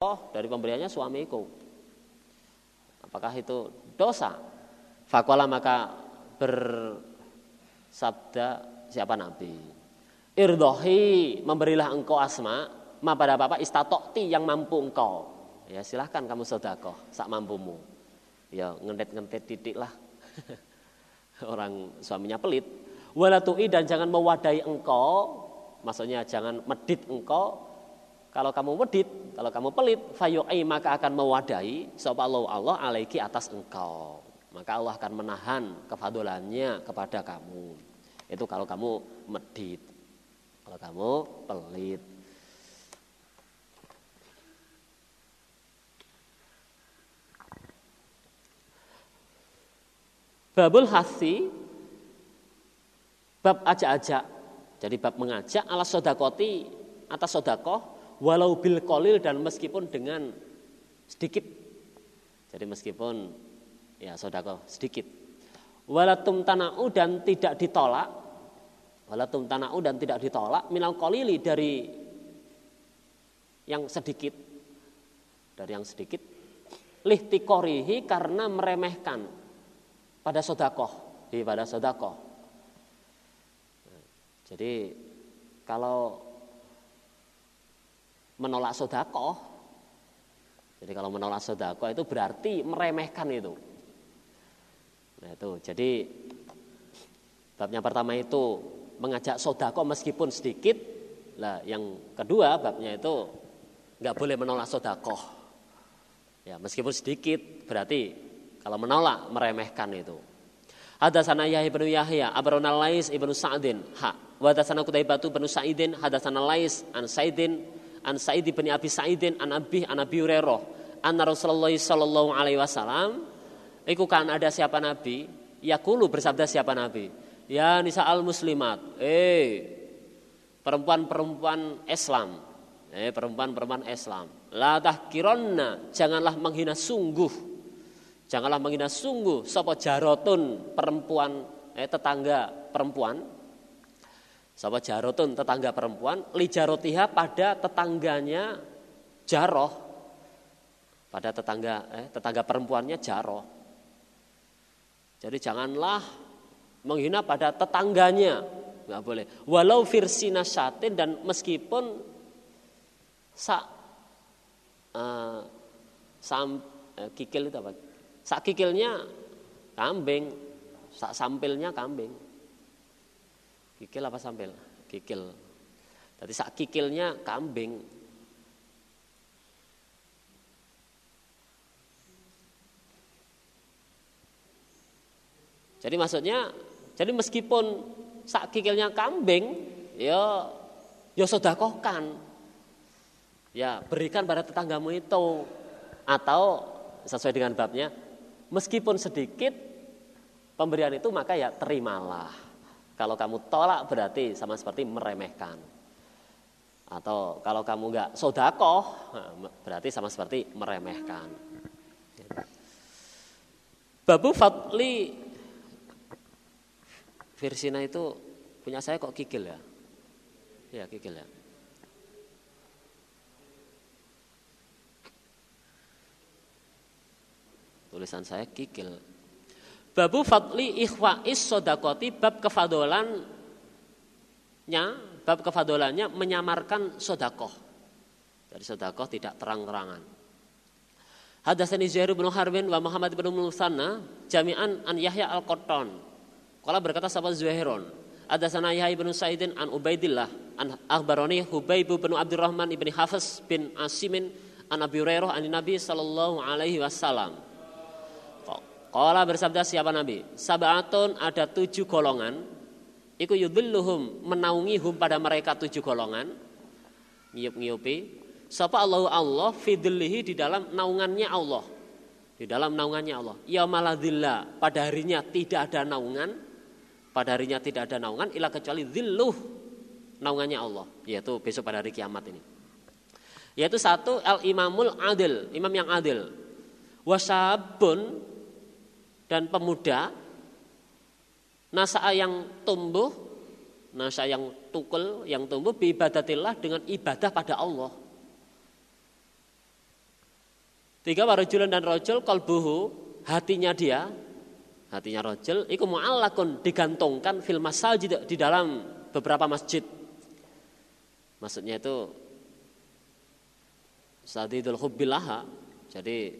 dari pemberiannya suamiku. Apakah itu dosa? Fakola maka bersabda siapa Nabi? Irdohi memberilah engkau asma ma pada bapak istatokti yang mampu engkau. Ya silahkan kamu sodakoh sak mampumu. Ya ngentet-ngentet titik lah. Orang suaminya pelit. Walatui dan jangan mewadai engkau. Maksudnya jangan medit engkau kalau kamu medit, kalau kamu pelit, fayu'i maka akan mewadahi sapa Allah Allah alaiki atas engkau. Maka Allah akan menahan kefadolannya kepada kamu. Itu kalau kamu medit. Kalau kamu pelit. Babul hasi bab ajak-ajak. Jadi bab mengajak ala sodakoti atas sodakoh walau bil kolil dan meskipun dengan sedikit. Jadi meskipun ya sodako sedikit. Walatum tanau dan tidak ditolak. Walatum tanau dan tidak ditolak minal kolili dari yang sedikit. Dari yang sedikit. Lihtikorihi karena meremehkan pada sodakoh. Di pada sodakoh. Jadi kalau menolak sodako. Jadi kalau menolak sodako itu berarti meremehkan itu. Nah itu jadi babnya pertama itu mengajak sodako meskipun sedikit. Lah yang kedua babnya itu nggak boleh menolak sodako. Ya meskipun sedikit berarti kalau menolak meremehkan itu. Hadasana Yahya ibnu Yahya, Abrona Lais ibnu Sa'din, ha. Wadasana Kutaibatu ibnu Sa'idin, hadasana Lais an Sa'idin an Sa'id bin Abi Sa'idin an Abi an Abi Hurairah. Anna Rasulullah sallallahu alaihi wasallam iku kan ada siapa nabi? Yakulu bersabda siapa nabi? Ya nisa al muslimat. Eh perempuan-perempuan Islam. Eh perempuan-perempuan Islam. La tahkironna janganlah menghina sungguh. Janganlah menghina sungguh. Sapa jarotun perempuan eh tetangga perempuan Sahabat jarotun tetangga perempuan, li jarotiha pada tetangganya jaroh. Pada tetangga eh, tetangga perempuannya jaroh. Jadi janganlah menghina pada tetangganya, nggak boleh. Walau firsina syatin dan meskipun sak uh, sam uh, kikil itu apa? Sak kikilnya kambing, sak sampilnya kambing. Kikil apa sampil? Kikil. Tadi sak kikilnya kambing. Jadi maksudnya, jadi meskipun sak kikilnya kambing, ya ya sodakohkan. Ya berikan pada tetanggamu itu. Atau sesuai dengan babnya, meskipun sedikit pemberian itu maka ya terimalah. Kalau kamu tolak berarti sama seperti meremehkan. Atau kalau kamu nggak sodakoh berarti sama seperti meremehkan. Babu Fatli Versina itu punya saya kok kikil ya? Ya kikil ya. Tulisan saya kikil. Babu fadli ikhwa'is sodakoti bab kefadolannya bab kefadolannya menyamarkan sodakoh. Dari sodakoh tidak terang-terangan. Hadasani Zuhair bin Harbin wa Muhammad bin Musanna jami'an an Yahya al-Qattan. Kala berkata sahabat Zuhairun, Hadasana Yahya bin Sa'idin an Ubaidillah an akhbarani Hubayb bin Abdurrahman ibn Hafiz bin Asimin an Abi Hurairah an Nabi sallallahu alaihi wasallam. Kala bersabda siapa Nabi? Sabatun ada tujuh golongan. Iku menaungi hum pada mereka tujuh golongan. Ngiyup-ngiyupi. Sapa Allah Allah fidlihi di dalam naungannya Allah. Di dalam naungannya Allah. Ya maladillah. Pada harinya tidak ada naungan. Pada harinya tidak ada naungan. Ila kecuali dhilluh. Naungannya Allah. Yaitu besok pada hari kiamat ini. Yaitu satu al-imamul adil. Imam yang adil. Wasabun dan pemuda nasa yang tumbuh nasa yang tukul yang tumbuh ibadatillah dengan ibadah pada Allah Tiga warojulan dan rojul kolbuhu hatinya dia hatinya rojul iku mu'allakun digantungkan fil masajid di dalam beberapa masjid. Maksudnya itu sadidul hubbilaha jadi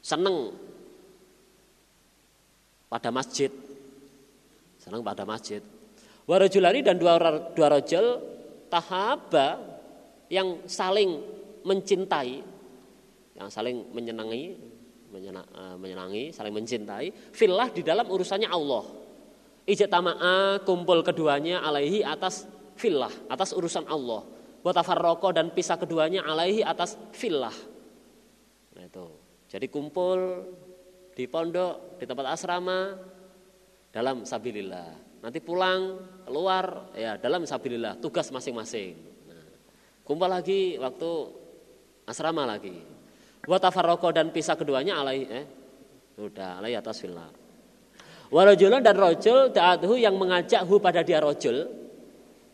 seneng pada masjid. Senang pada masjid. Warajulani dan dua, dua rojul tahaba yang saling mencintai, yang saling menyenangi, eh, menyenangi, saling mencintai, filah di dalam urusannya Allah. Ijtama'a kumpul keduanya alaihi atas filah, atas urusan Allah. Watafarroko dan pisah keduanya alaihi atas filah. Nah itu. Jadi kumpul di pondok, di tempat asrama dalam sabilillah. Nanti pulang keluar ya dalam sabilillah, tugas masing-masing. Nah, kumpul lagi waktu asrama lagi. Wa tafarraqo dan pisah keduanya alai eh sudah alai atas fillah. Warajulun dan rojul ta'atuhu yang mengajak hu pada dia rojul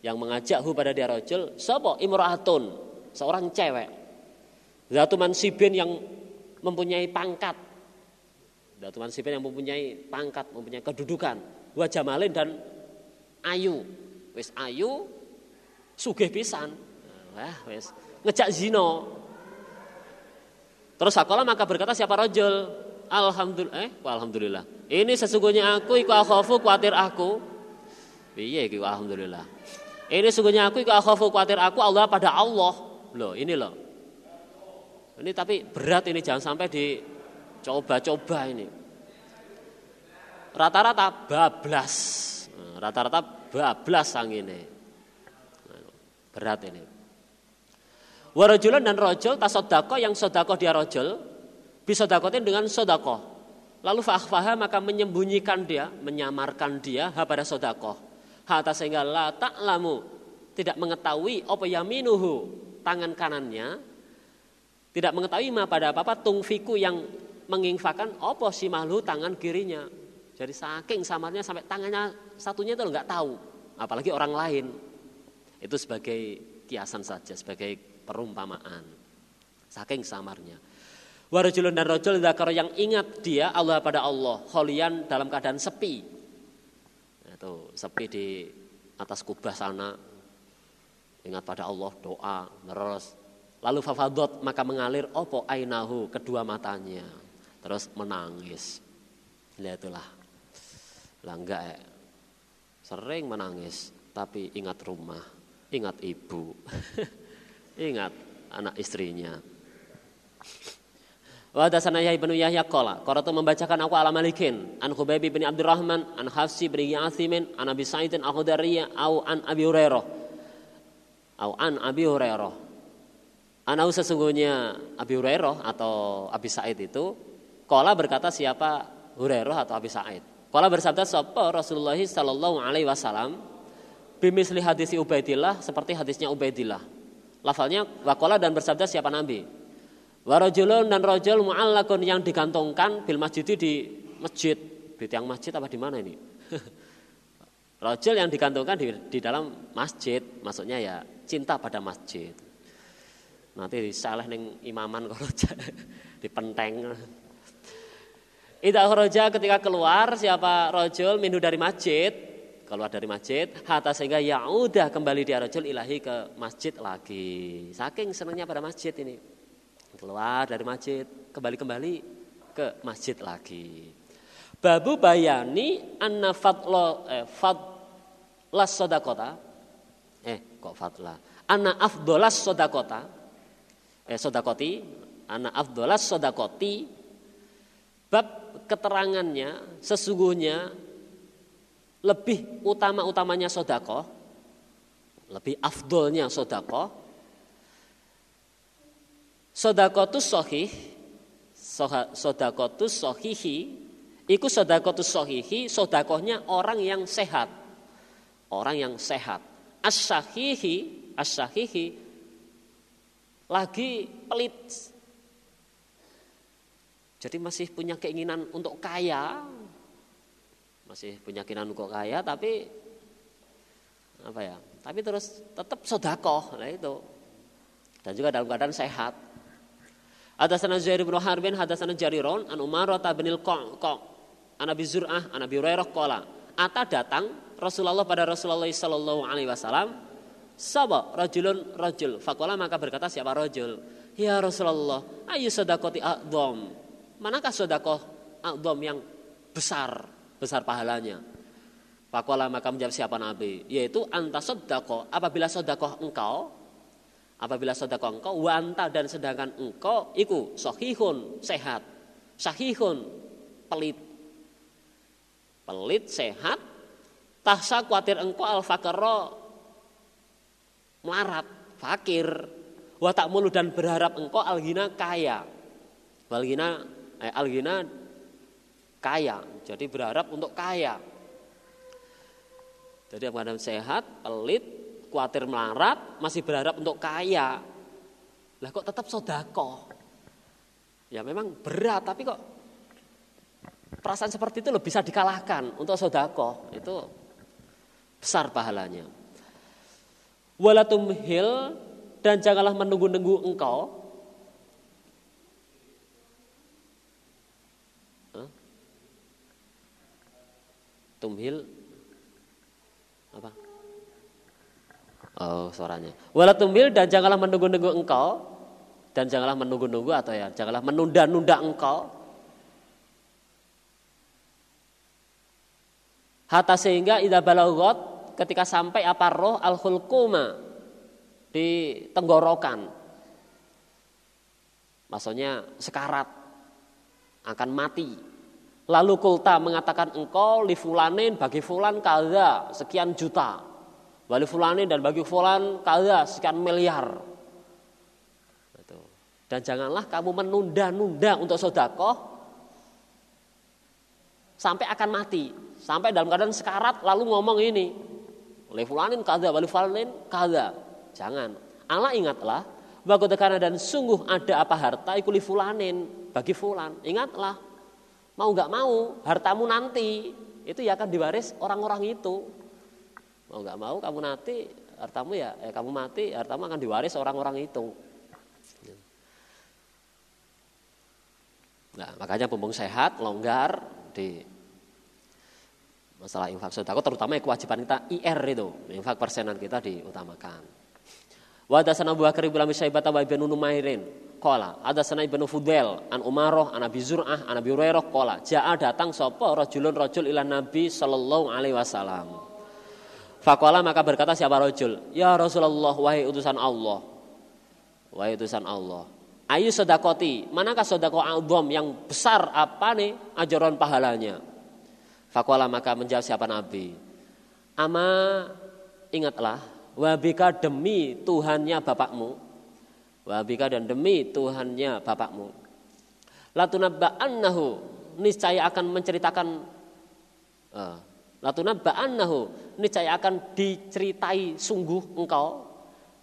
yang mengajak hu pada dia rojul sapa imraatun seorang cewek zatu mansibin yang mempunyai pangkat Datu Mansipin yang mempunyai pangkat, mempunyai kedudukan, wajah malin dan ayu. Wis ayu, sugih pisan. Wah, wis ngejak zino. Terus sekolah maka berkata siapa rojul? Alhamdulillah, eh, alhamdulillah. Ini sesungguhnya aku iku akhafu kuatir aku. Iya iku alhamdulillah. Ini sesungguhnya aku iku akhafu kuatir aku Allah pada Allah. Loh, ini loh. Ini tapi berat ini jangan sampai di Coba-coba ini. Rata-rata bablas. Rata-rata bablas sang ini. Berat ini. Warajulan dan rojul tasodako yang sodako dia rojul. Bisodakotin dengan sodako. Lalu fahfaha maka menyembunyikan dia, menyamarkan dia ha pada sodako. Hatta sehingga la ta'lamu tidak mengetahui apa yaminuhu tangan kanannya tidak mengetahui ma pada apa-apa tungfiku yang menginfakan opo si malu tangan kirinya. Jadi saking samarnya sampai tangannya satunya itu nggak tahu, apalagi orang lain. Itu sebagai kiasan saja, sebagai perumpamaan. Saking samarnya. Warajulun dan rojul zakar yang ingat dia Allah pada Allah, holian dalam keadaan sepi. Itu sepi di atas kubah sana. Ingat pada Allah, doa, terus Lalu fafadot maka mengalir opo ainahu kedua matanya terus menangis. Lihat itulah. Lah enggak ya. Sering menangis, tapi ingat rumah, ingat ibu, ingat anak istrinya. Wa dasana Yahya bin Yahya qala, qara'tu membacakan aku ala Malikin, an Khubayb bin Abdurrahman, an Hafsi bin Yathimin, an Abi Sa'id al-Khudri, au an Abi Hurairah. Au an Abi Hurairah. Anau sesungguhnya Abi Hurairah atau Abi Sa'id itu Kola berkata siapa Hurairah atau Abi Sa'id. Kola bersabda sapa Rasulullah sallallahu alaihi wasallam bimisli hadis Ubaidillah seperti hadisnya Ubaidillah. Lafalnya wakola dan bersabda siapa Nabi. Warajulun dan rojul mu'allakun yang digantungkan bil masjid di masjid. Di tiang masjid apa di mana ini? rojul yang digantungkan di, di dalam masjid. Maksudnya ya cinta pada masjid. Nanti salah neng imaman kalau di penteng. Ida kharaja ketika keluar siapa rojul minhu dari masjid. Keluar dari masjid hatta sehingga ya udah kembali dia rojul ilahi ke masjid lagi. Saking senangnya pada masjid ini. Keluar dari masjid kembali kembali ke masjid lagi. Babu bayani anna fadlo eh, fadlas sodakota. Eh kok fadla? Anna afdolas sodakota. Eh sodakoti. Anna afdolas sodakoti bab keterangannya sesungguhnya lebih utama-utamanya sodako, lebih afdolnya sodako. Sodako tu sohih, sodako tu sohihi, ikut sodako tu sohihi, sodakohnya orang yang sehat, orang yang sehat. As-sahihi, as-sahihi, lagi pelit, jadi masih punya keinginan untuk kaya, masih punya keinginan untuk kaya, tapi apa ya? Tapi terus tetap sodakoh, nah itu. Dan juga dalam keadaan sehat. Hadatsana Zuhair bin Harbin hadatsana Jariron an Umar bin Al-Qa' an Abi Zur'ah an Abi Hurairah qala ata datang Rasulullah pada Rasulullah sallallahu alaihi wasallam saba rajulun rajul faqala maka berkata siapa rajul ya Rasulullah ayu sedekati a'dham manakah sedekah a'dham yang besar besar pahalanya Faqala maka menjawab siapa Nabi yaitu anta sedekah apabila sedekah engkau Apabila sedekah engkau wanta dan sedangkan engkau iku sahihun sehat. Sahihun pelit. Pelit sehat tahsa kuatir engkau al fakro melarat, fakir. Wa tak mulu dan berharap engkau algina kaya. Eh, algina kaya. Jadi berharap untuk kaya. Jadi apa sehat, pelit, khawatir melarat, masih berharap untuk kaya. Lah kok tetap sodako? Ya memang berat, tapi kok perasaan seperti itu lebih bisa dikalahkan untuk sodako. Itu besar pahalanya. Walatum hil dan janganlah menunggu-nunggu engkau Tumhil. Apa? Oh, suaranya. Wala tumbil dan janganlah menunggu-nunggu engkau. Dan janganlah menunggu-nunggu atau ya janganlah menunda-nunda engkau. Hatta sehingga ida balagot ketika sampai apa roh al hulkuma di tenggorokan. Maksudnya sekarat akan mati lalu kulta mengatakan engkau li fulanin bagi fulan kada sekian juta Wali fulani dan bagi fulan kaya sekian miliar. Dan janganlah kamu menunda-nunda untuk sodakoh sampai akan mati. Sampai dalam keadaan sekarat lalu ngomong ini. Wali fulanin kada, wali fulanin kada. Jangan. Allah ingatlah bahwa tekana dan sungguh ada apa harta ikuli fulanin bagi fulan. Ingatlah mau nggak mau hartamu nanti. Itu ya akan diwaris orang-orang itu. Mau nggak mau kamu mati hartamu ya eh, kamu mati hartamu akan diwaris orang-orang itu. Nah makanya bumbung sehat longgar di masalah infak sodako terutama kewajiban kita IR itu infak persenan kita diutamakan. Wa dasana Abu Bakar ibn Syaibah wa Numairin qala ada sana ibnu Fudel an Umaroh an Abi Zur'ah an Abi Hurairah qala jaa datang sapa rajulun rajul ila Nabi sallallahu alaihi wasallam Fakola maka berkata siapa rojul? Ya Rasulullah, wahai utusan Allah. Wahai utusan Allah. Ayu sodakoti, manakah sodako album yang besar apa nih ajaran pahalanya? Fakola maka menjawab siapa Nabi. Ama ingatlah, wabika demi Tuhannya bapakmu. Wabika dan demi Tuhannya bapakmu. Latunabba'annahu, niscaya akan menceritakan uh, Latunaba'annahu niscaya akan diceritai sungguh engkau.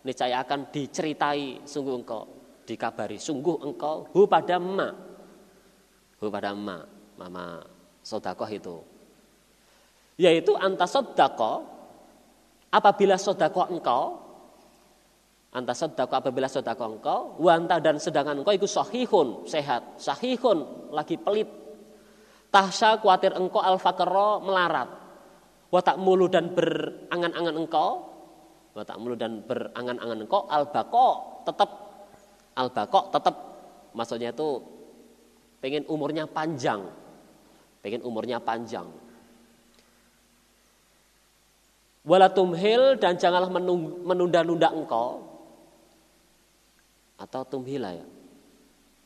Niscaya akan diceritai sungguh engkau. Dikabari sungguh engkau. Hu pada emak hu pada emak mama sodakoh itu. Yaitu antas sodakoh apabila sodakoh engkau antas sodakoh apabila sodakoh engkau wanta dan sedangkan engkau itu sahihun sehat. Sahihun lagi pelit. Tahsya kuatir engkau al melarat. Watak mulu dan berangan-angan engkau watak mulu dan berangan-angan engkau al bako tetap al bako tetap maksudnya itu pengen umurnya panjang. Pengen umurnya panjang. Walatumhil dan janganlah menunda-nunda engkau atau tumhila ya.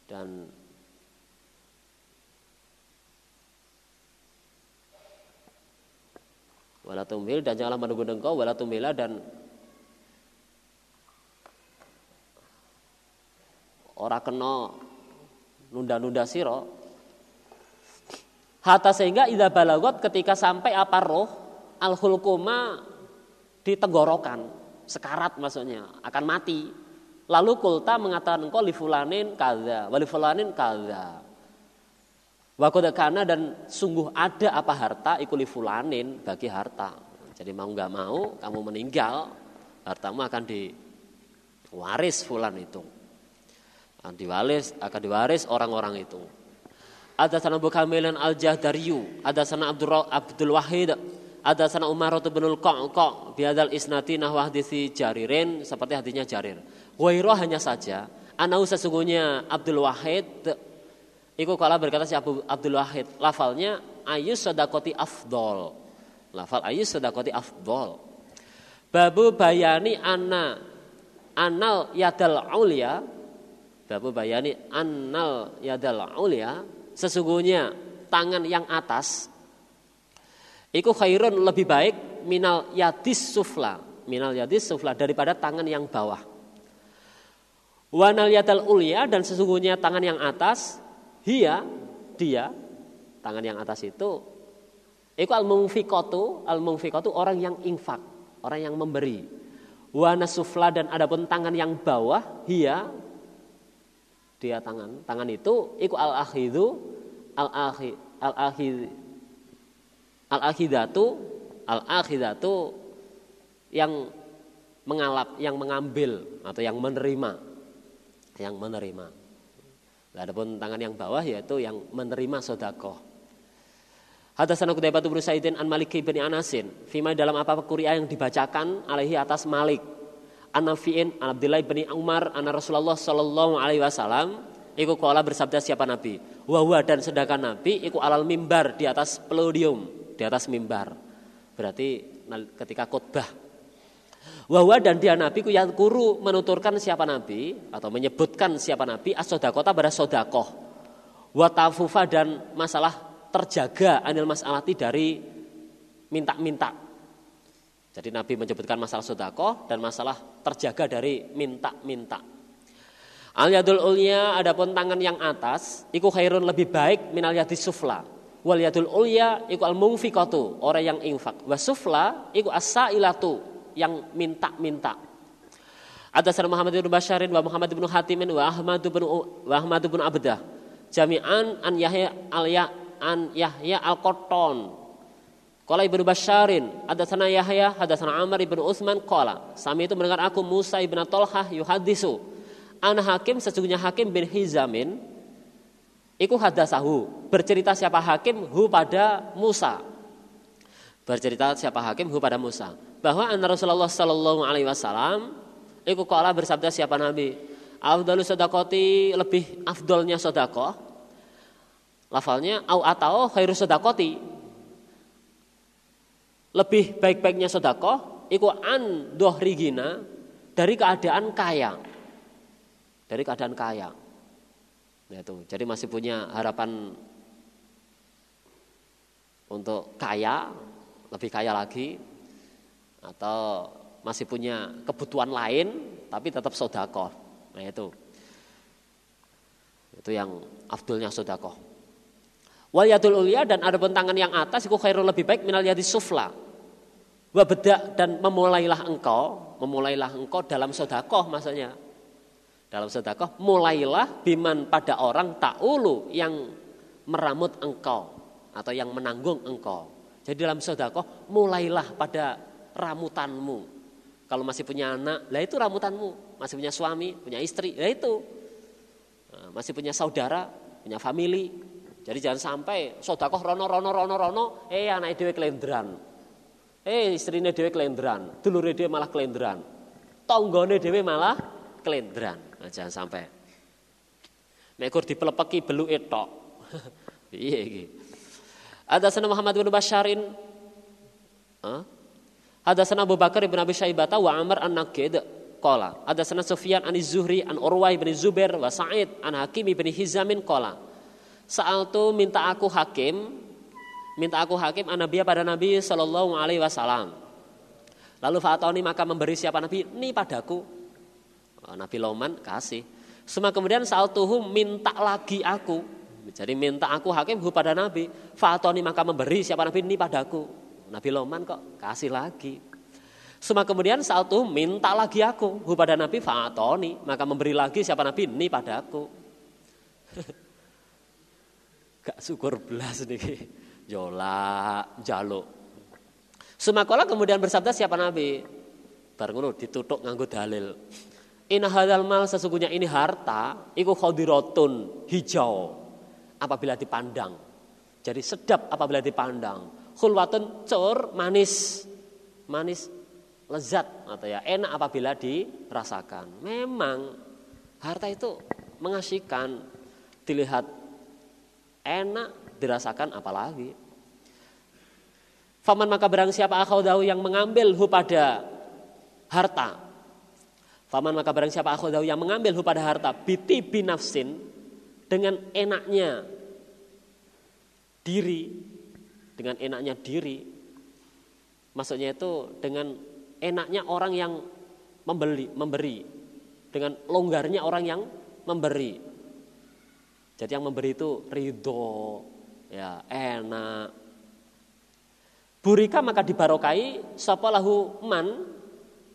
Dan wala tumhil dan janganlah menunggu engkau wala tumhila dan ora kena nunda-nunda siro hatta sehingga idza balagot ketika sampai apa roh al hulkuma di tenggorokan sekarat maksudnya akan mati lalu kulta mengatakan engkau kaza wali fulanin kaza Wakodakana dan sungguh ada apa harta ikuli fulanin bagi harta. Jadi mau nggak mau kamu meninggal hartamu akan diwaris fulan itu. akan diwaris akan diwaris orang-orang itu ada sana Abu Kamilan al Jahdariyu ada sana Abdul Abdul Wahid ada sana Umar bin Al-Qaqa biadal isnati nahwa hadisi Jaririn seperti hadisnya Jarir. Wairo hanya saja anau sesungguhnya Abdul Wahid Iku kala berkata si Abdul Wahid lafalnya ayus sodakoti afdol. Lafal ayus sodakoti afdol. Babu bayani anna anal yadal ulia Babu bayani annal yadal ulia sesungguhnya tangan yang atas itu khairun lebih baik minal yadis sufla minal yadis sufla daripada tangan yang bawah wanal ulia dan sesungguhnya tangan yang atas hia dia tangan yang atas itu. Itu al mungfikotu al mungfikotu orang yang infak orang yang memberi. Wana sufla dan adapun tangan yang bawah hia dia tangan. Tangan itu iku al akhidu al akhid al akhid al akhidatu al akhidatu yang mengalap yang mengambil atau yang menerima yang menerima. Adapun tangan yang bawah yaitu yang menerima sodako Hadasana Qutaibah bin Sa'idin an Malik bin Anasin Fima dalam apa-apa kuria yang dibacakan alaihi atas Malik. An Nafi'in an Abdullah bin Umar an Rasulullah sallallahu alaihi wasallam iku kala bersabda siapa Nabi? Wa dan sedangkan Nabi iku alal mimbar di atas podium di atas mimbar. Berarti ketika khutbah Wahwa dan dia Nabi ku yang kuru menuturkan siapa Nabi atau menyebutkan siapa Nabi as-sodakota pada sodakoh. Watafufa dan masalah terjaga anil masalati dari minta-minta. Jadi Nabi menyebutkan masalah sodakoh dan masalah terjaga dari minta-minta. Al yadul ulya adapun tangan yang atas iku khairun lebih baik minal yadis sufla. Wal yadul ulya iku al mungfikatu orang yang infak. Wa sufla iku as-sailatu yang minta-minta. Ada Muhammad bin Basharin wa Muhammad bin Hatimin wa Ahmad bin wa Ahmad bin Abdah. Jami'an an Yahya al ya an Yahya al Qattan Qala Ibnu Basharin, ada sana Yahya, ada sana Amr ibnu Utsman qala, sami itu mendengar aku Musa ibn Tolhah yuhadisu. An Hakim sesungguhnya Hakim bin Hizamin iku hadasahu. Bercerita siapa Hakim hu pada Musa. Bercerita siapa Hakim hu pada Musa. Bahwa anna Rasulullah sallallahu alaihi wasallam iku qala bersabda siapa Nabi. Afdalus sedekati lebih afdolnya sedekah. Lafalnya au atau khairu sedekati lebih baik-baiknya sodako iku an dohrigina dari keadaan kaya. Dari keadaan kaya. Nah, itu. Jadi masih punya harapan untuk kaya lebih kaya lagi atau masih punya kebutuhan lain tapi tetap sodako nah itu itu yang afdulnya sodako wal yadul ulia dan ada tangan yang atas itu khairul lebih baik minal yadi sufla Wabedak dan memulailah engkau, memulailah engkau dalam sodakoh maksudnya. Dalam sodakoh, mulailah biman pada orang ta'ulu yang meramut engkau atau yang menanggung engkau. Jadi dalam sodakoh, mulailah pada ramutanmu. Kalau masih punya anak, lah itu ramutanmu. Masih punya suami, punya istri, lah itu. Nah, masih punya saudara, punya family. Jadi jangan sampai sodakoh rono rono rono rono, eh anak itu kelendran. Eh istrine dhewe kelendran, dulure dhewe malah kelendran. Tanggane dhewe malah kelendran. Nah, jangan sampai. Nek kur dipelepeki beluke tok. Piye iki? Ada sana Muhammad bin Basharin. Ada sana Abu Bakar bin Abi Syaibah wa Amr an-Naqid qala. Ada sana Sufyan an Zuhri an Urwah bin Zubair wa Sa'id an Hakim bin Hizamin qala. Saal tu minta aku hakim minta aku hakim anabiyah pada Nabi Shallallahu Alaihi Wasallam. Lalu Fatoni maka memberi siapa Nabi? Ini padaku. Oh, Nabi Loman kasih. Semua kemudian saat tuhum minta lagi aku. Jadi minta aku hakim hu pada Nabi. Fatoni maka memberi siapa Nabi? Ini padaku. Nabi Loman kok kasih lagi. Semua kemudian saat tuhum minta lagi aku hu pada Nabi Fatoni maka memberi lagi siapa Nabi? Ini padaku. Gak syukur belas nih jola jaluk Sumakola kemudian bersabda siapa Nabi? Baru ditutuk nganggo dalil. Inna hadal mal sesungguhnya ini harta iku khadiratun hijau apabila dipandang. Jadi sedap apabila dipandang. Khulwatun cur manis. Manis lezat atau ya enak apabila dirasakan. Memang harta itu mengasihkan, dilihat enak, dirasakan apalagi. Faman maka barang siapa akhadahu yang mengambil hu pada harta. Faman maka barang siapa akhadahu yang mengambil hu pada harta biti binafsin dengan enaknya diri dengan enaknya diri. Maksudnya itu dengan enaknya orang yang membeli memberi. Dengan longgarnya orang yang memberi. Jadi yang memberi itu ridho ya enak. Burika maka dibarokai sapalahu man?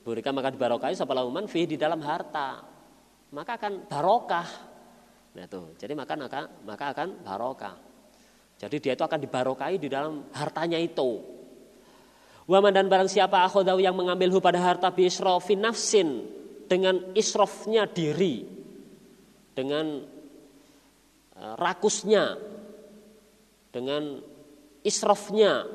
Burika maka dibarokai sapalahu man? Fi di dalam harta. Maka akan barokah. Nah itu. Jadi maka maka akan barokah jadi dia itu akan dibarokai di dalam hartanya itu. Waman dan barang siapa akhodahu yang mengambil hu pada harta bi israfin nafsin dengan israfnya diri, dengan uh, rakusnya, dengan israfnya.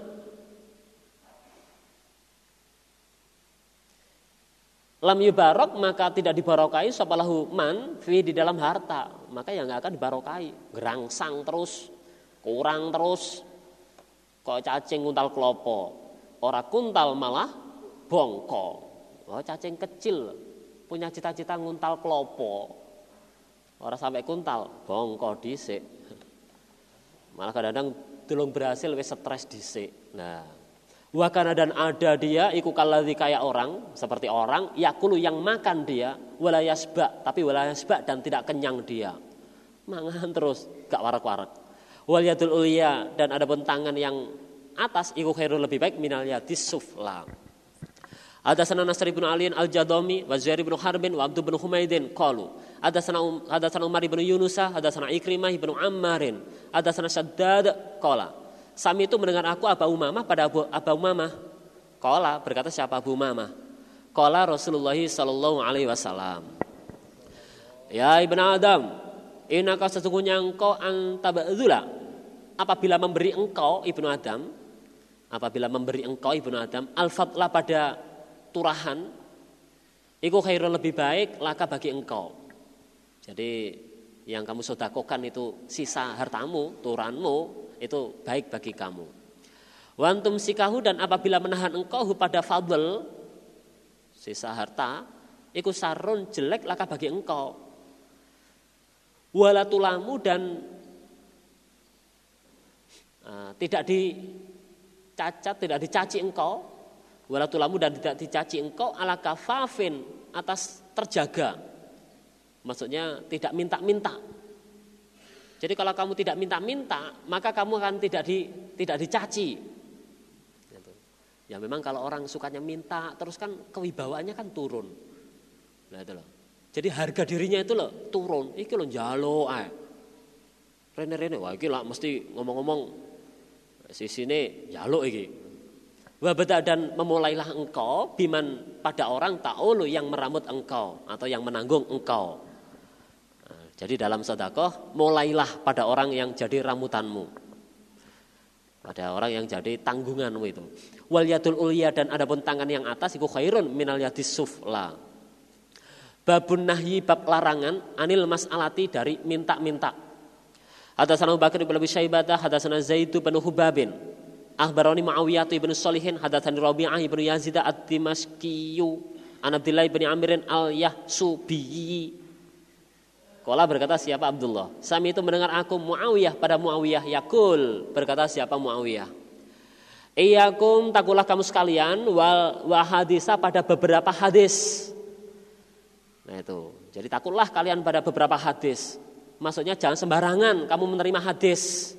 Lam yubarok maka tidak dibarokai sapalahu man fi di dalam harta maka yang nggak akan dibarokai gerangsang terus kurang terus. Kok cacing kuntal kelopo ora kuntal malah bongko. Oh cacing kecil. Punya cita-cita nguntal kelopo ora sampai kuntal bongko disik malah kadang-kadang tulung berhasil wis stres disik nah Wakana dan ada dia iku kaladhi kayak orang seperti orang yakulu yang makan dia walayasbak tapi walayasbak dan tidak kenyang dia. Mangan terus gak warak-warak wal yadul ulia dan ada tangan yang atas iku khairul lebih baik minal yadis sufla. Ada sana Nasr bin Ali al Jadomi, wa bin Harbin, wa Abdul bin Humaidin qalu. Ada sana um, sana Umar bin Yunusa, sana Ikrimah bin Ammarin, ada sana Shaddad qala. Sami itu mendengar aku Abu Umamah pada Abu, Abu Umamah. Qala berkata siapa Abu Umamah? Qala Rasulullah sallallahu alaihi wasallam. Ya ibn Adam, Inaka sesungguhnya engkau antabadzula apabila memberi engkau ibnu Adam apabila memberi engkau ibnu Adam al-fadla pada turahan iku khairul lebih baik laka bagi engkau. Jadi yang kamu sodakokan itu sisa hartamu, turanmu itu baik bagi kamu. Wantum sikahu dan apabila menahan engkau pada fadl sisa harta, iku sarun jelek laka bagi engkau walatulamu dan uh, tidak dicacat, tidak dicaci engkau, walatulamu dan tidak dicaci engkau ala kafafin atas terjaga. Maksudnya tidak minta-minta. Jadi kalau kamu tidak minta-minta, maka kamu akan tidak di, tidak dicaci. Gitu. Ya memang kalau orang sukanya minta, terus kan kewibawaannya kan turun. Nah itu loh. Jadi harga dirinya itu loh turun. Iki loh jalo ae. Rene-rene wah iki lah mesti ngomong-ngomong sisine jalo iki. Wabada dan memulailah engkau biman pada orang ta'ulu yang meramut engkau atau yang menanggung engkau. Nah, jadi dalam sedekah mulailah pada orang yang jadi ramutanmu. Pada orang yang jadi tanggunganmu itu. Wal yadul ulya dan adapun tangan yang atas iku khairun minal yadis sufla Babun nahyi bab larangan anil mas'alati dari minta-minta. Hadatsana Abu Bakar bin Abi Syaibah, hadatsana Zaid bin Hubabin. Akhbarani Muawiyah bin Shalihin, hadatsani Rabi'ah bin Yazid ad-Dimashqi an Abdullah bin Amr al-Yahsubi. Kala berkata siapa Abdullah? Sami itu mendengar aku Muawiyah pada Muawiyah yakul. Berkata siapa Muawiyah? Iyakum takulah kamu sekalian wal wahadisa pada beberapa hadis Nah itu. Jadi takutlah kalian pada beberapa hadis. Maksudnya jangan sembarangan kamu menerima hadis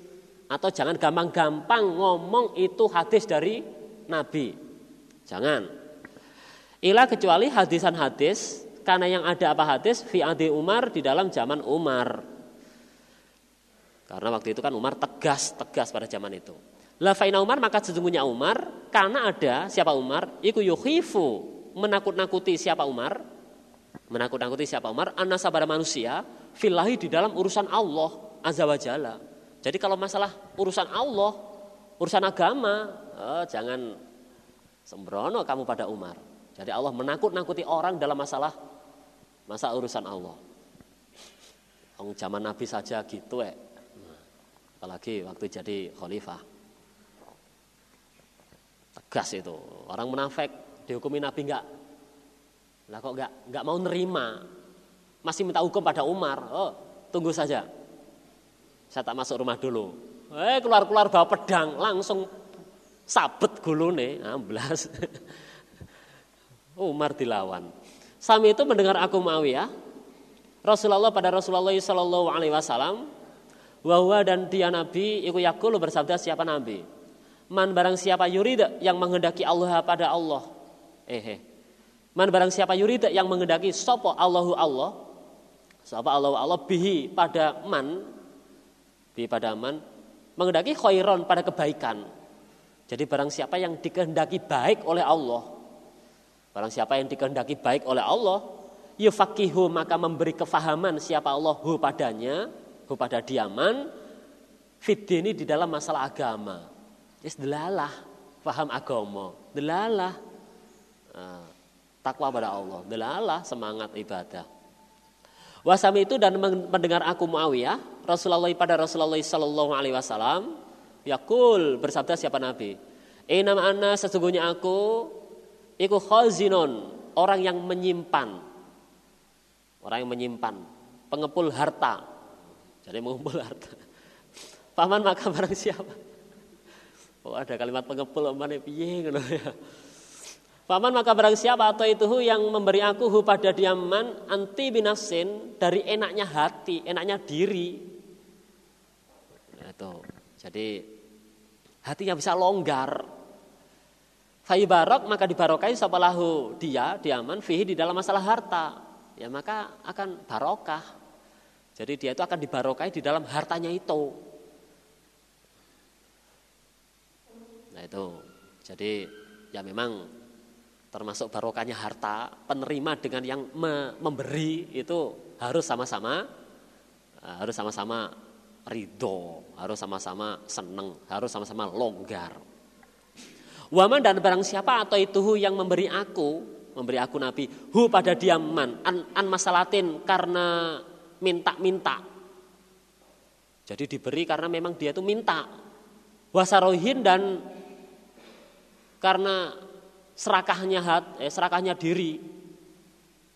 atau jangan gampang-gampang ngomong itu hadis dari Nabi. Jangan. Ila kecuali hadisan hadis karena yang ada apa hadis fi adi Umar di dalam zaman Umar. Karena waktu itu kan Umar tegas tegas pada zaman itu. La faina Umar maka sesungguhnya Umar karena ada siapa Umar iku yuhifu menakut-nakuti siapa Umar Menakut-nakuti siapa Umar? Anasa pada manusia, filahi di dalam urusan Allah azza wa jalla. Jadi kalau masalah urusan Allah, urusan agama, oh, jangan sembrono kamu pada Umar. Jadi Allah menakut-nakuti orang dalam masalah masa urusan Allah. Ong zaman Nabi saja gitu eh. Apalagi waktu jadi khalifah. Tegas itu. Orang munafik dihukumi Nabi enggak lah kok enggak enggak mau nerima. Masih minta hukum pada Umar. Oh, tunggu saja. Saya tak masuk rumah dulu. Eh keluar-keluar bawa pedang, langsung sabet gulune, amblas. Umar dilawan. Sami itu mendengar aku Muawiyah, Rasulullah pada Rasulullah Shallallahu Alaihi Wasallam, bahwa dan dia Nabi, iku yakulu bersabda siapa Nabi? Man barang siapa yurid yang menghendaki Allah pada Allah. Eh, eh. Man barang siapa yurid yang menghendaki sopo Allahu Allah. Sopo Allahu Allah bihi pada man. Bihi pada man. Menghendaki khairon pada kebaikan. Jadi barang siapa yang dikehendaki baik oleh Allah. Barang siapa yang dikehendaki baik oleh Allah. Yufakihu maka memberi kefahaman siapa Allah hu padanya. Hu pada diaman. Fidini di dalam masalah agama. Is delalah paham agama, delalah uh, takwa pada Allah, delalah semangat ibadah. Wasami itu dan mendengar aku Muawiyah, Rasulullah pada Rasulullah Sallallahu Alaihi Wasallam, Yakul bersabda siapa Nabi? Inam anna sesungguhnya aku, iku khazinon, orang yang menyimpan, orang yang menyimpan, pengepul harta. Jadi mengumpul harta. Paman maka barang siapa? Oh ada kalimat pengepul mana piye ngono ya. Paman maka barang siapa atau itu yang memberi aku hu pada diaman anti binasin dari enaknya hati, enaknya diri. Nah, itu. Jadi hatinya bisa longgar. barok maka dibarokai sapa lahu dia diaman fihi di dalam masalah harta. Ya maka akan barokah. Jadi dia itu akan dibarokai di dalam hartanya itu. Nah itu. Jadi ya memang termasuk barokahnya harta, penerima dengan yang me memberi itu harus sama-sama eh, harus sama-sama ridho, harus sama-sama seneng, harus sama-sama longgar. Waman dan barang siapa atau itu yang memberi aku, memberi aku Nabi, hu pada diaman, an, an masalatin karena minta-minta. Jadi diberi karena memang dia itu minta. Wasarohin dan karena serakahnya hat, eh, serakahnya diri,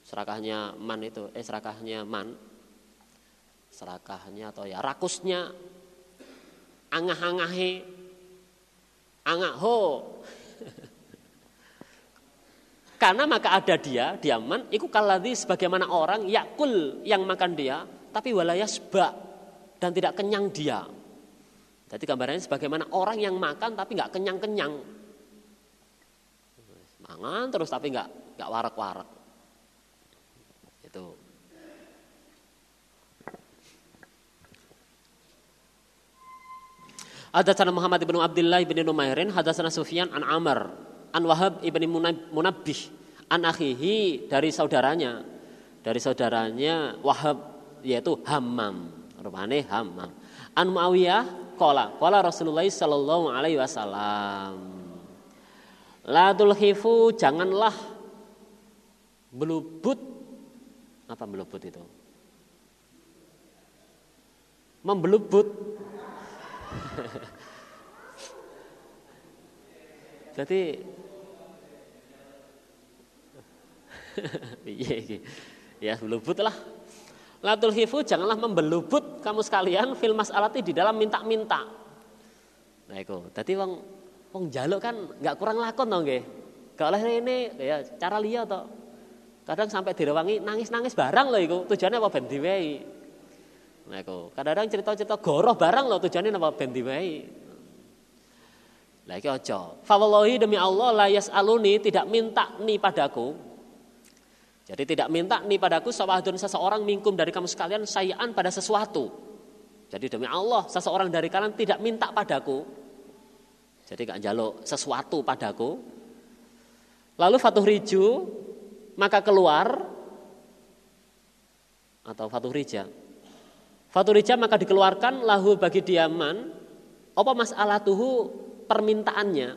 serakahnya man itu, eh serakahnya man, serakahnya atau ya rakusnya, angah-angahe, angah ho. Karena maka ada dia, diaman, iku kaladhi sebagaimana orang yakul yang makan dia, tapi walayas bak dan tidak kenyang dia. Jadi gambarannya sebagaimana orang yang makan tapi nggak kenyang-kenyang. Mangan terus tapi nggak nggak warak-warak. Itu. Hadatsana Muhammad bin Abdullah bin Numairin, hadatsana Sufyan an Amr, an Wahab ibn Munabbih, an akhihi dari saudaranya, dari saudaranya Wahab yaitu Hammam, rupane Hammam. An Muawiyah qala, qala Rasulullah sallallahu alaihi wasallam. La tulhifu janganlah melubut apa melubut itu? Membelubut. Jadi iya, iya. ya belubut lah. Latul hifu janganlah membelubut kamu sekalian fil mas'alati di dalam minta-minta. Nah itu, tadi wong Wong jaluk kan nggak kurang lakon dong nggih. Gak oleh ini ya cara liya toh. Kadang sampai direwangi nangis-nangis barang loh iku. Tujuannya apa ben. Nah iku. Kadang-kadang cerita-cerita goroh barang loh tujuannya apa ben iki aja. Fawallahi demi Allah la yasaluni tidak minta nih padaku. Jadi tidak minta nih padaku sawahun seseorang mingkum dari kamu sekalian sayaan pada sesuatu. Jadi demi Allah seseorang dari kalian tidak minta padaku jadi gak jaluk sesuatu padaku. Lalu Fatuh Riju maka keluar atau faturija. Faturija maka dikeluarkan lahu bagi diaman apa tuhu permintaannya.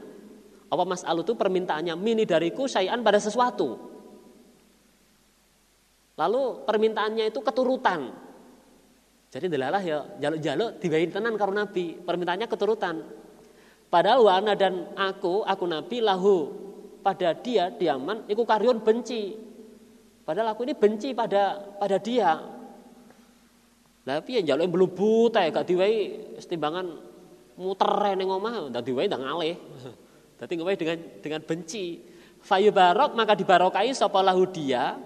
Apa mas'alu itu permintaannya mini dariku sayan pada sesuatu. Lalu permintaannya itu keturutan. Jadi delalah ya jaluk-jaluk dibayin tenan karo Nabi. Permintaannya keturutan. Padahal wana dan aku, aku Nabi lahu pada dia diaman, iku karyon benci. Padahal aku ini benci pada pada dia. Tapi yang jaluk belum buta gak diwai setimbangan muter ning omah ndak diwai ndang ngalih. Dadi ngowahi dengan dengan benci. Fayu barok maka dibarokai sapa lahu dia.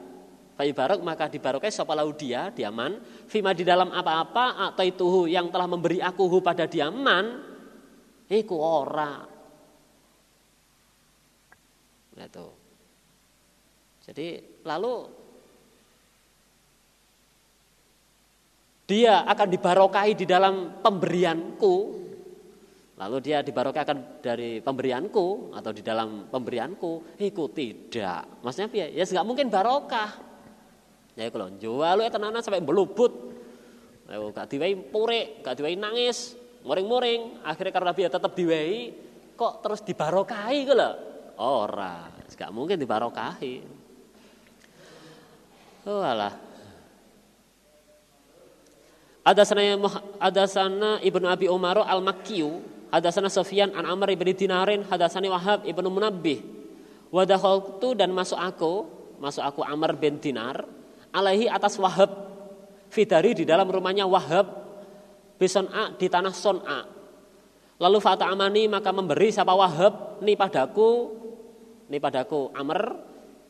Fayu barok maka dibarokai sapa lahu dia diaman. Fima di dalam apa-apa atau itu yang telah memberi aku hu pada diaman Iku ora. Nah, itu. Jadi lalu dia akan dibarokai di dalam pemberianku. Lalu dia dibarokakan dari pemberianku atau di dalam pemberianku. Iku tidak. Maksudnya ya, ya nggak mungkin barokah. Ya kalau jual lu tenanan sampai belubut. Gak diwai pure, gak diwai nangis, Muring-muring, akhirnya karena ya tetap diwehi, kok terus dibarokahi gitu loh. Ora, gak mungkin dibarokahi. Oh alah. Ada sana ada sana Ibnu Abi Umar al-Makkiyu, ada sana Sofyan an Amr ibn Dinarin, ada sana Wahab ibnu Munabbih. Wadakhaltu dan masuk aku, masuk aku Amr bin Dinar, alaihi atas Wahab fidari di dalam rumahnya Wahab A di tanah A. Lalu Fata Amani maka memberi siapa Wahab ni padaku ni padaku Amr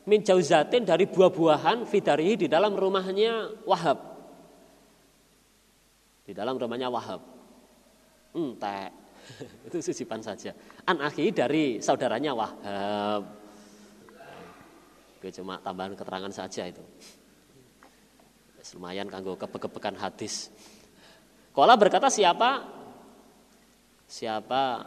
min jauzatin dari buah-buahan fidari di dalam rumahnya Wahab. Di dalam rumahnya Wahab. Entek. Itu sisipan saja. An akhi dari saudaranya Wahab. Gue cuma tambahan keterangan saja itu. Lumayan kanggo kepekepekan hadis. Kola berkata siapa? Siapa?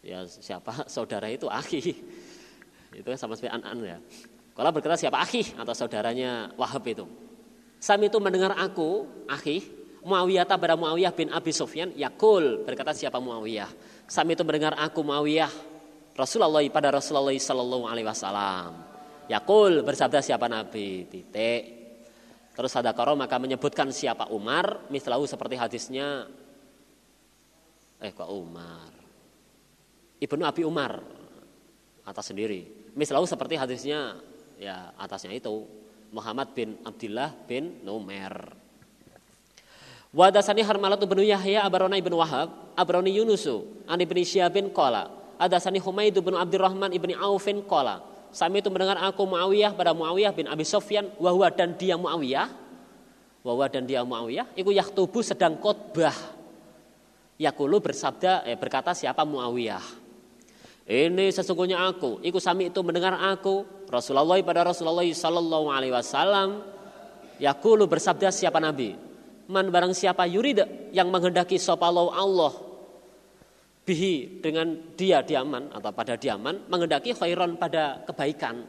Ya siapa saudara itu akhi. Itu sama seperti an-an ya. Kola berkata siapa akhi atau saudaranya Wahab itu. Sami itu mendengar aku, akhi, Muawiyah pada Muawiyah bin Abi Sufyan, yakul berkata siapa Muawiyah. Sami itu mendengar aku Muawiyah Rasulullah pada Rasulullah Sallallahu Alaihi Wasallam. Yakul bersabda siapa Nabi titik Terus Sadakaro maka menyebutkan siapa Umar, mislahu seperti hadisnya eh kok Umar. Ibnu Abi Umar atas sendiri. Mislahu seperti hadisnya ya atasnya itu Muhammad bin Abdullah bin Numer. Wadasani Harmalatu bin Yahya Abarona ibn Wahab Abroni Yunusu Ani bin Syabin Kola Adasani Humaydu bin Abdurrahman ibni Aufin Kola Sami itu mendengar aku Muawiyah pada Muawiyah bin Abi Sofyan wahwa dan dia Muawiyah. Wahwa dan dia Muawiyah iku yaktubu sedang khotbah. Yakulu bersabda eh, berkata siapa Muawiyah? Ini sesungguhnya aku. Iku sami itu mendengar aku. Rasulullah pada Rasulullah sallallahu alaihi wasallam Yakulu bersabda siapa Nabi? Man barang siapa yurid yang menghendaki sopalau Allah bihi dengan dia diaman atau pada diaman mengendaki khairon pada kebaikan.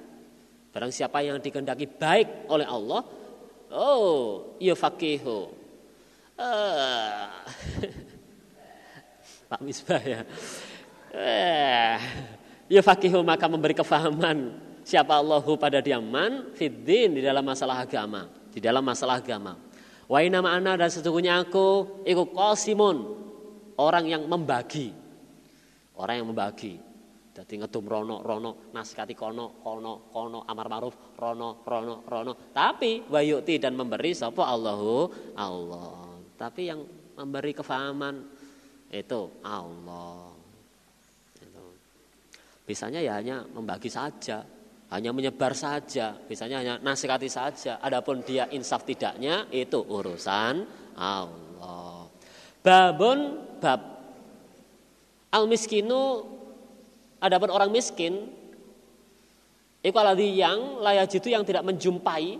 Barang siapa yang dikehendaki baik oleh Allah, oh, yufaqihu. Uh, Pak Misbah ya. Yufaqihu maka memberi kefahaman siapa Allahu pada diaman fiddin di dalam masalah agama, di dalam masalah agama. Wa nama ana dan sesungguhnya aku ikut kosimun orang yang membagi Orang yang membagi. Jadi ngedum rono, rono, naskati kono, kono, kono, amar maruf, rono, rono, rono. Tapi wayuti dan memberi sapa Allahu Allah. Tapi yang memberi kefahaman itu Allah. Itu. Bisanya ya hanya membagi saja, hanya menyebar saja, bisanya hanya nasihati saja. Adapun dia insaf tidaknya itu urusan Allah. Babun bab Al miskinu adapun orang miskin Iku aladhi yang layak itu yang tidak menjumpai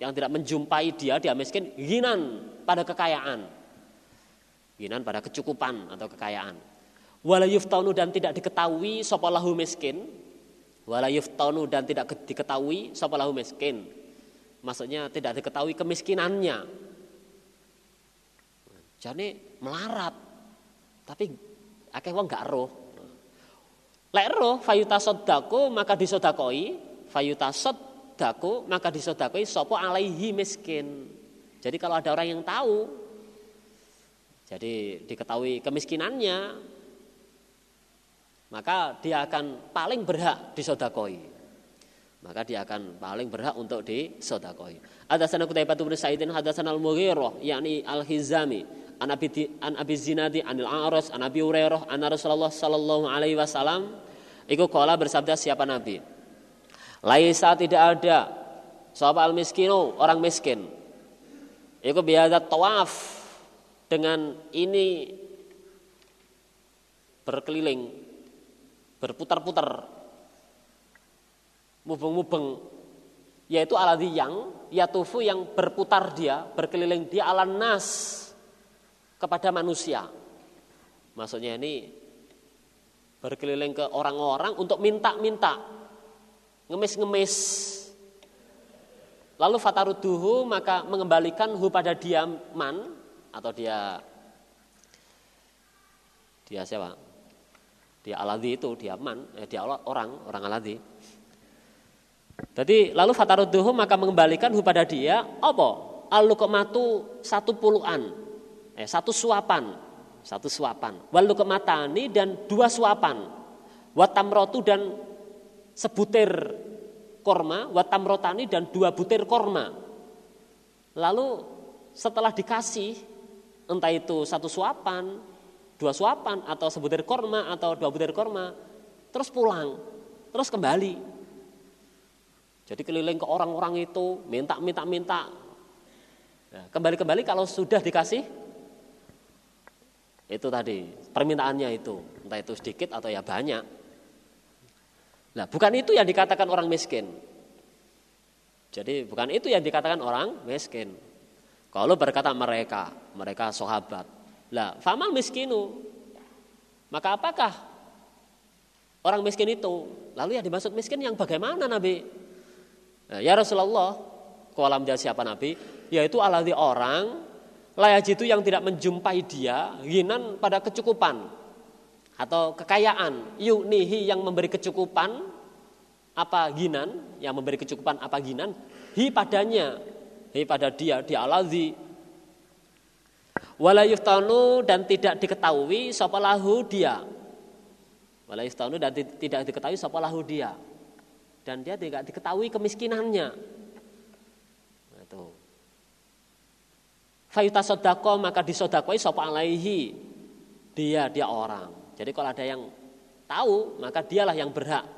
yang tidak menjumpai dia dia miskin ginan pada kekayaan ginan pada kecukupan atau kekayaan wala yuftanu dan tidak diketahui sopalahu miskin Wala yuftanu dan tidak diketahui sapa lahu miskin. Maksudnya tidak diketahui kemiskinannya. Jadi melarat. Tapi akeh wong gak roh. Lek roh fayuta sodaku maka disodakoi, fayuta sodaku maka disodakoi sopo alaihi miskin. Jadi kalau ada orang yang tahu, jadi diketahui kemiskinannya, maka dia akan paling berhak disodakoi. Maka dia akan paling berhak untuk disodakoi. Ada sana Qutaibah bin Sa'idin sana al-Mughirah yakni al-Hizami an Abi an Abi Zinadi anil A'ras an Abi Hurairah an Rasulullah sallallahu alaihi wasallam iku kala bersabda siapa Nabi? Laisa tidak ada. Sahabat al-miskinu? Orang miskin. Iku biasa tawaf dengan ini berkeliling berputar-putar mubeng-mubeng yaitu aladhi yang yatufu yang berputar dia berkeliling dia ala nas kepada manusia. Maksudnya ini berkeliling ke orang-orang untuk minta-minta, ngemis-ngemis. Lalu fataruduhu maka mengembalikan hu pada dia man atau dia dia siapa? Dia aladhi itu dia man, eh, dia orang orang aladhi. Jadi lalu fataruduhu maka mengembalikan hu pada dia apa? al satu puluhan eh, satu suapan, satu suapan. Walu kematani dan dua suapan. Watamrotu dan sebutir korma, watamrotani dan dua butir korma. Lalu setelah dikasih, entah itu satu suapan, dua suapan, atau sebutir korma, atau dua butir korma, terus pulang, terus kembali. Jadi keliling ke orang-orang itu, minta, minta, minta. Kembali-kembali kalau sudah dikasih, itu tadi, permintaannya itu, entah itu sedikit atau ya banyak. Nah, bukan itu yang dikatakan orang miskin. Jadi bukan itu yang dikatakan orang miskin. Kalau berkata mereka, mereka sahabat. Lah, famal miskinu. Maka apakah orang miskin itu? Lalu yang dimaksud miskin yang bagaimana Nabi? Nah, ya Rasulullah, dia siapa Nabi? Yaitu aladhi orang Layaj itu yang tidak menjumpai dia ginan pada kecukupan atau kekayaan. Yuknihi yang memberi kecukupan apa ginan, yang memberi kecukupan apa ginan, hi padanya, hi pada dia, dia alazi. Walayuftanu dan tidak diketahui sopalahu dia. Walayuftanu dan tidak diketahui sopalahu dia. Dan dia tidak diketahui kemiskinannya. Nah, itu. Fayuta sodako maka disodakoi sopa alaihi. Dia dia orang. Jadi kalau ada yang tahu maka dialah yang berhak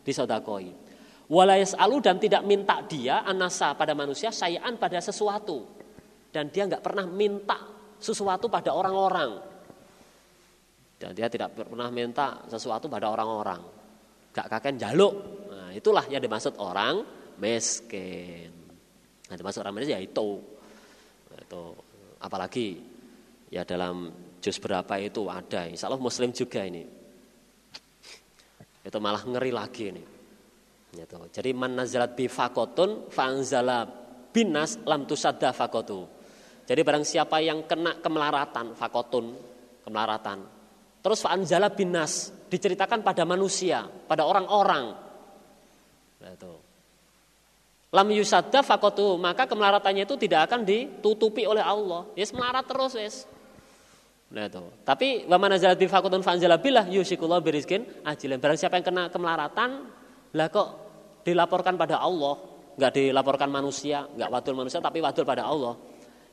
disodakoi. Walayas alu dan tidak minta dia anasa pada manusia sayaan pada sesuatu. Dan dia nggak pernah minta sesuatu pada orang-orang. Dan dia tidak pernah minta sesuatu pada orang-orang. Gak kakek jaluk nah, itulah yang dimaksud orang miskin. Nah, dimaksud orang miskin ya itu itu apalagi ya dalam juz berapa itu ada. Insya Allah muslim juga ini. Itu malah ngeri lagi ini. Itu. jadi man nazalat bi fakotun fanzala binas lam tusadda fakotu jadi barang siapa yang kena kemelaratan fakotun kemelaratan terus fanzala binas diceritakan pada manusia pada orang-orang. Nah, itu lam yusadda fakotu maka kemelaratannya itu tidak akan ditutupi oleh Allah. Yes melarat terus yes nah itu. Tapi wa man nazalat bi fakotun fanzala billah yusikullah birizkin ajilan barang siapa yang kena kemelaratan lah kok dilaporkan pada Allah? Nggak dilaporkan manusia nggak wadul manusia tapi wadul pada Allah.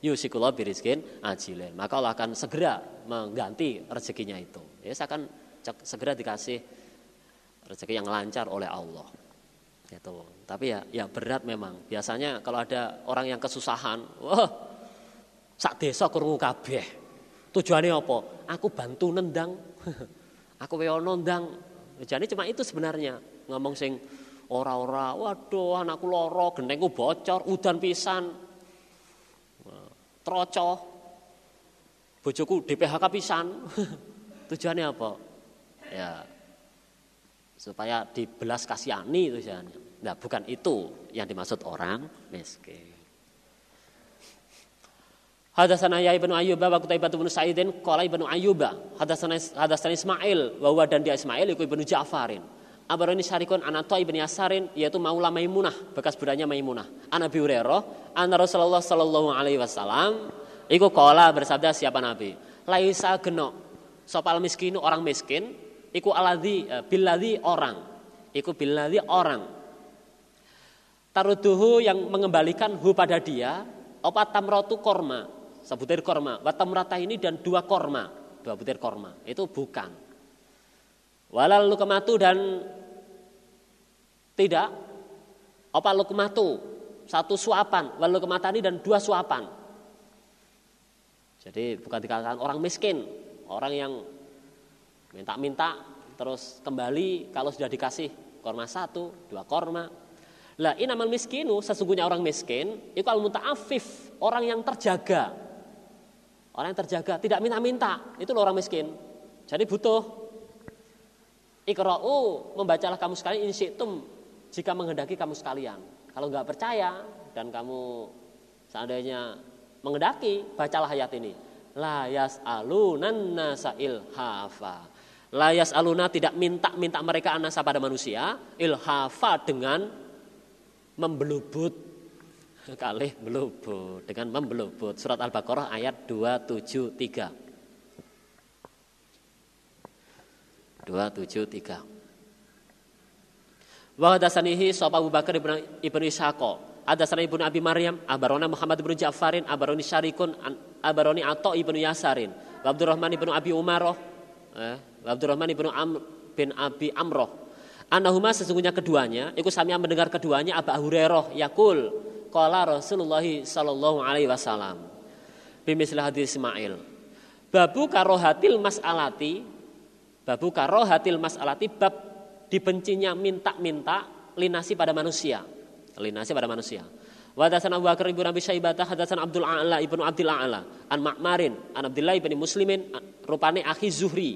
Yusikullah birizkin ajilan maka Allah akan segera mengganti rezekinya itu. Yes akan segera dikasih rezeki yang lancar oleh Allah itu. Tapi ya ya berat memang. Biasanya kalau ada orang yang kesusahan, wah sak desa krungu kabeh. Tujuannya apa? Aku bantu nendang. aku wewo nendang. Jadi cuma itu sebenarnya. Ngomong sing ora-ora, waduh anakku loro, gendengku bocor, udan pisan. Troco. Bojoku DPHK pisan. Tujuannya apa? Ya supaya dibelas kasihani itu jalannya. Nah, bukan itu yang dimaksud orang miskin. Hadasana ya ibnu Ayyuba wa Qutaibah bin Sa'idin qala ibnu Ayyuba hadasana hadasana Ismail wa huwa dan dia Ismail iku ibnu Ja'farin. Abaroni syarikun anato ibnu Yasarin yaitu Maula Maimunah bekas budanya Maimunah. An Abi Hurairah anna Rasulullah sallallahu alaihi wasallam iku qala bersabda siapa Nabi? Laisa geno sopal miskin orang miskin iku aladhi eh, billadhi orang. Iku billadhi orang. Taruduhu yang mengembalikan hu pada dia apa tamrotu korma? Sebutir korma. Watamrata ini dan dua korma. Dua butir korma. Itu bukan. Walal lukmatu dan tidak. Apa lukmatu satu suapan. Wal lukmatani dan dua suapan. Jadi bukan dikatakan orang miskin. Orang yang minta-minta terus kembali kalau sudah dikasih korma satu dua korma lah inamal miskinu sesungguhnya orang miskin itu al mutaafif orang yang terjaga orang yang terjaga tidak minta-minta itu loh orang miskin jadi butuh Ikra'u membacalah kamu sekalian insyitum jika menghendaki kamu sekalian. Kalau nggak percaya dan kamu seandainya menghendaki, bacalah ayat ini. La yas'alunan nasa ilhafa. La yas'aluna tidak minta-minta mereka anasa pada manusia, ilhafa dengan membelubut. Kali belubut dengan membelubut. Surat al-baqarah ayat 273 273 wa hadasanihi sahab Abu Bakar ibnu Ishaqo Hadasana ibnu Abi Maryam, Abarona Muhammad ibnu Ja'farin, Abaroni Syarikun, Abaroni Ato ibnu Yasarin, Abdurrahman ibnu Abi Umaroh, eh, Abdurrahman ibnu Amr bin Abi Amroh. Anahuma sesungguhnya keduanya, ikut sami mendengar keduanya Abu Hurairah yakul qala Rasulullah sallallahu alaihi wasallam. Bimislah hadis Ismail. Babu karohatil mas'alati babu karohatil mas'alati bab dibencinya minta-minta linasi pada manusia linasi pada manusia. Wa hadatsana Abu Bakar ibnu Abi Syaibah hadatsana Abdul A'la ibnu Abdul A'la an Ma'marin an Abdullah ibnu Muslimin rupane akhi Zuhri.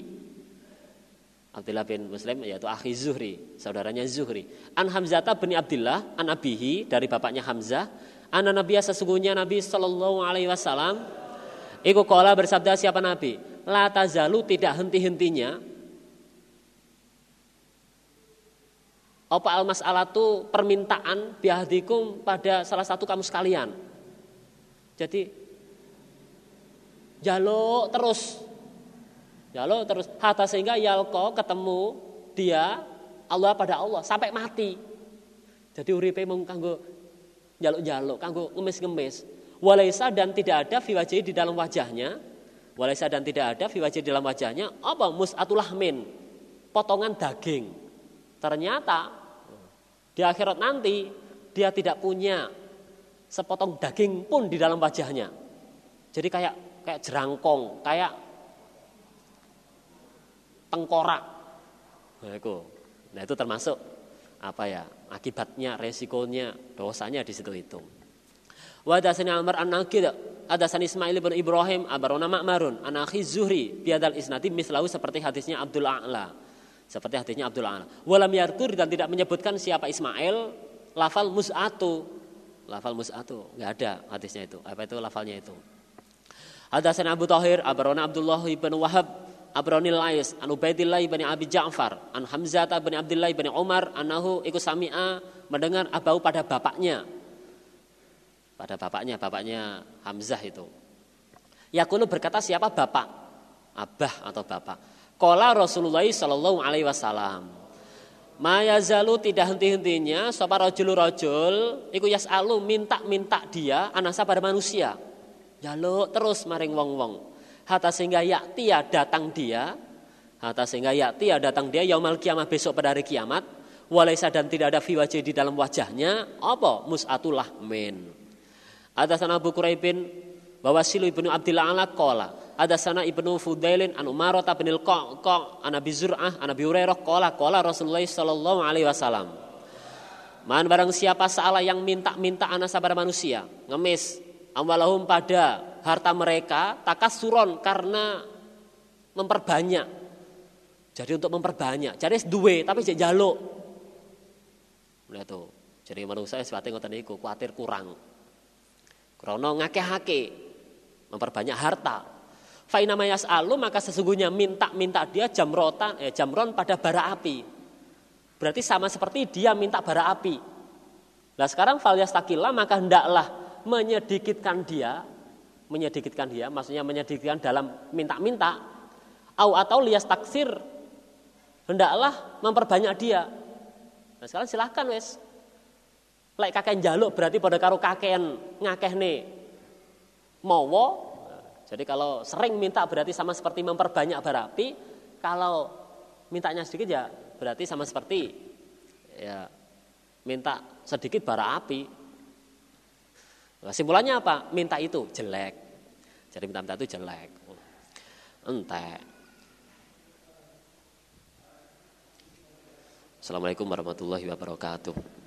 Abdullah bin Muslim yaitu akhi Zuhri, saudaranya Zuhri. An Hamzata bin Abdullah an abihi dari bapaknya Hamzah, an Nabi sesungguhnya Nabi sallallahu alaihi wasallam iku qala bersabda siapa Nabi? La tazalu tidak henti-hentinya Apa al mas'alatu permintaan biahdikum pada salah satu kamu sekalian. Jadi jaluk terus. Jaluk terus hatta sehingga yalko ketemu dia Allah pada Allah sampai mati. Jadi uripe mung kanggo jaluk-jaluk, kanggo ngemis-ngemis. Walaisa dan tidak ada fi di dalam wajahnya. Walaisa dan tidak ada fi di dalam wajahnya apa mus'atulahmin, potongan daging. Ternyata di akhirat nanti dia tidak punya sepotong daging pun di dalam wajahnya. Jadi kayak kayak jerangkong, kayak tengkorak. Nah itu, nah itu termasuk apa ya akibatnya, resikonya, dosanya di situ itu. Wadasani Amr an ada san Ismail bin Ibrahim abarona Ma'marun an Zuhri biadal isnati mislahu seperti hadisnya Abdul A'la. Seperti hadisnya Abdul Ala. Walam yarkur dan tidak menyebutkan siapa Ismail lafal mus'atu. Lafal mus'atu, enggak ada hadisnya itu. Apa itu lafalnya itu? Hadasan Abu Tahir, Abarona Abdullah ibn Wahab, Abroni Lais, an Ubaidillah ibn Abi Ja'far, an Hamzah ibn Abdullah ibn Umar, anahu ikut sami'a mendengar abau pada bapaknya. Pada bapaknya, bapaknya Hamzah itu. Yakulu berkata siapa bapak? Abah atau bapak. Kola Rasulullah Sallallahu Alaihi Wasallam. Mayazalu tidak henti-hentinya sapa rojul rojul iku yasalu minta-minta dia anasa pada manusia. Jaluk terus maring wong-wong. Hatta sehingga yaktia datang dia. Hatta sehingga yaktia datang dia yaumal kiamat besok pada hari kiamat. Walaisa dan tidak ada fiwajah di dalam wajahnya. Apa? Mus'atulah min. Atasan Abu Quraibin bahwa Silu ibnu Abdillah ala kola ada sana ibnu Fudailin an Umarah bin Al-Qaqa an Abi Zur'ah an Abi Hurairah qala qala Rasulullah sallallahu alaihi wasallam Man barang siapa salah yang minta-minta anasa pada manusia, ngemis amwalahum pada harta mereka takasuron karena memperbanyak Jadi untuk memperbanyak. Jadi duwe tapi jek jaluk. Lihat tuh. Jadi manusia sebate ngoten niku kuatir kurang. Krono ngakeh-hake memperbanyak harta. Faina alu maka sesungguhnya minta-minta dia jamrotan eh, jamron pada bara api. Berarti sama seperti dia minta bara api. Nah sekarang falias takila maka hendaklah menyedikitkan dia, menyedikitkan dia, maksudnya menyedikitkan dalam minta-minta, au atau lias taksir, hendaklah memperbanyak dia. Nah sekarang silahkan wes, Lek kakek jaluk berarti pada karo kakean ngakeh nih mowo. Jadi kalau sering minta berarti sama seperti memperbanyak barapi. Kalau mintanya sedikit ya berarti sama seperti ya minta sedikit bara api. Nah, simpulannya apa? Minta itu jelek. Jadi minta-minta itu jelek. Entek. Assalamualaikum warahmatullahi wabarakatuh.